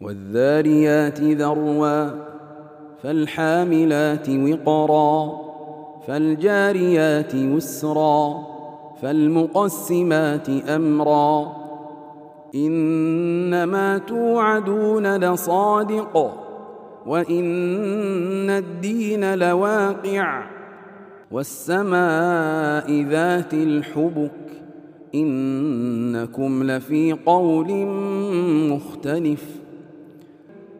والذاريات ذروا فالحاملات وقرا فالجاريات يسرا فالمقسمات أمرا إنما توعدون لصادق وإن الدين لواقع والسماء ذات الحبك إنكم لفي قول مختلف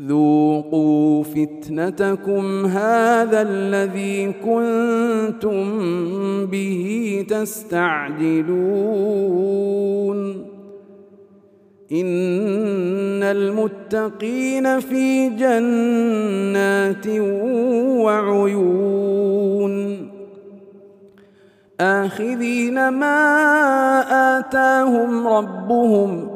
ذوقوا فتنتكم هذا الذي كنتم به تستعجلون. إن المتقين في جنات وعيون. آخذين ما آتاهم ربهم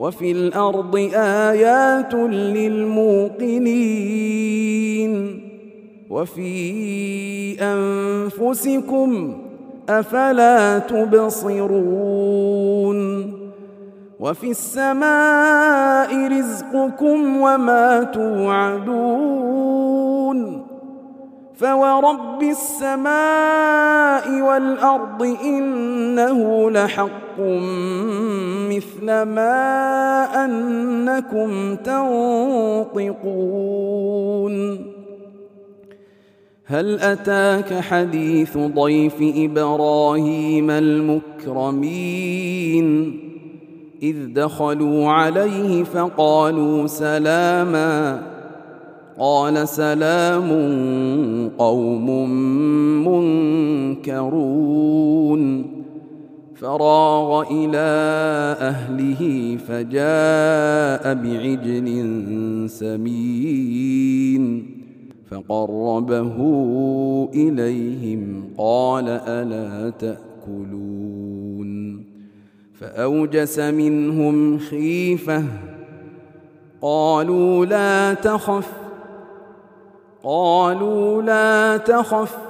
وفي الأرض آيات للموقنين وفي أنفسكم أفلا تبصرون وفي السماء رزقكم وما توعدون فورب السماء والأرض إنه لحق مثل ما أنكم تنطقون. هل أتاك حديث ضيف إبراهيم المكرمين؟ إذ دخلوا عليه فقالوا سلاما. قال سلام قوم منكرون. فراغ إلى أهله فجاء بعجل سمين فقربه إليهم قال ألا تأكلون فأوجس منهم خيفة قالوا لا تخف قالوا لا تخف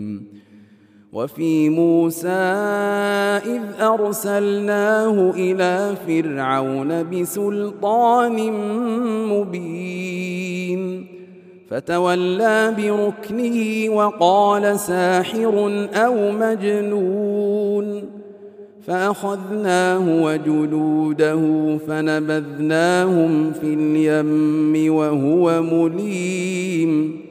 وفي موسى إذ أرسلناه إلى فرعون بسلطان مبين. فتولى بركنه وقال ساحر أو مجنون. فأخذناه وجنوده فنبذناهم في اليم وهو مليم.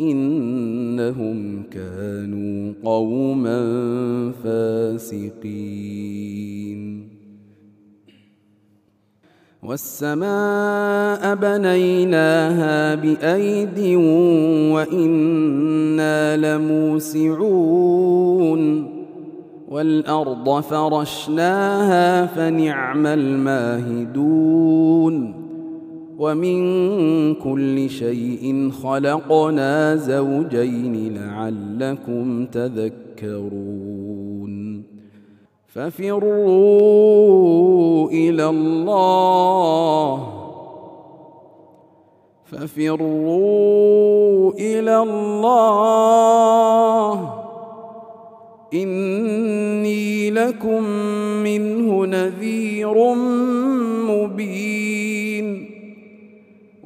إنهم كانوا قوما فاسقين. والسماء بنيناها بأيد وإنا لموسعون. والأرض فرشناها فنعم الماهدون. ومن كل شيء خلقنا زوجين لعلكم تذكرون. ففروا إلى الله. ففروا إلى الله. إني لكم منه نذير مبين.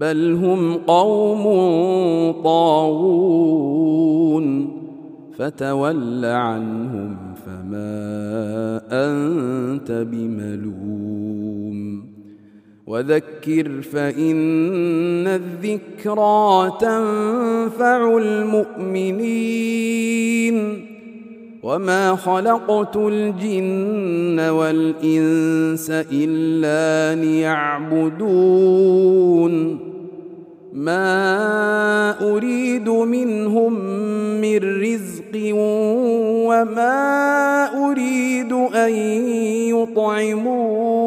بل هم قوم طاغون. فتول عنهم فما أنت بملوم. وذكر فإن الذكرى تنفع المؤمنين. وما خلقت الجن والانس الا ليعبدون ما اريد منهم من رزق وما اريد ان يطعمون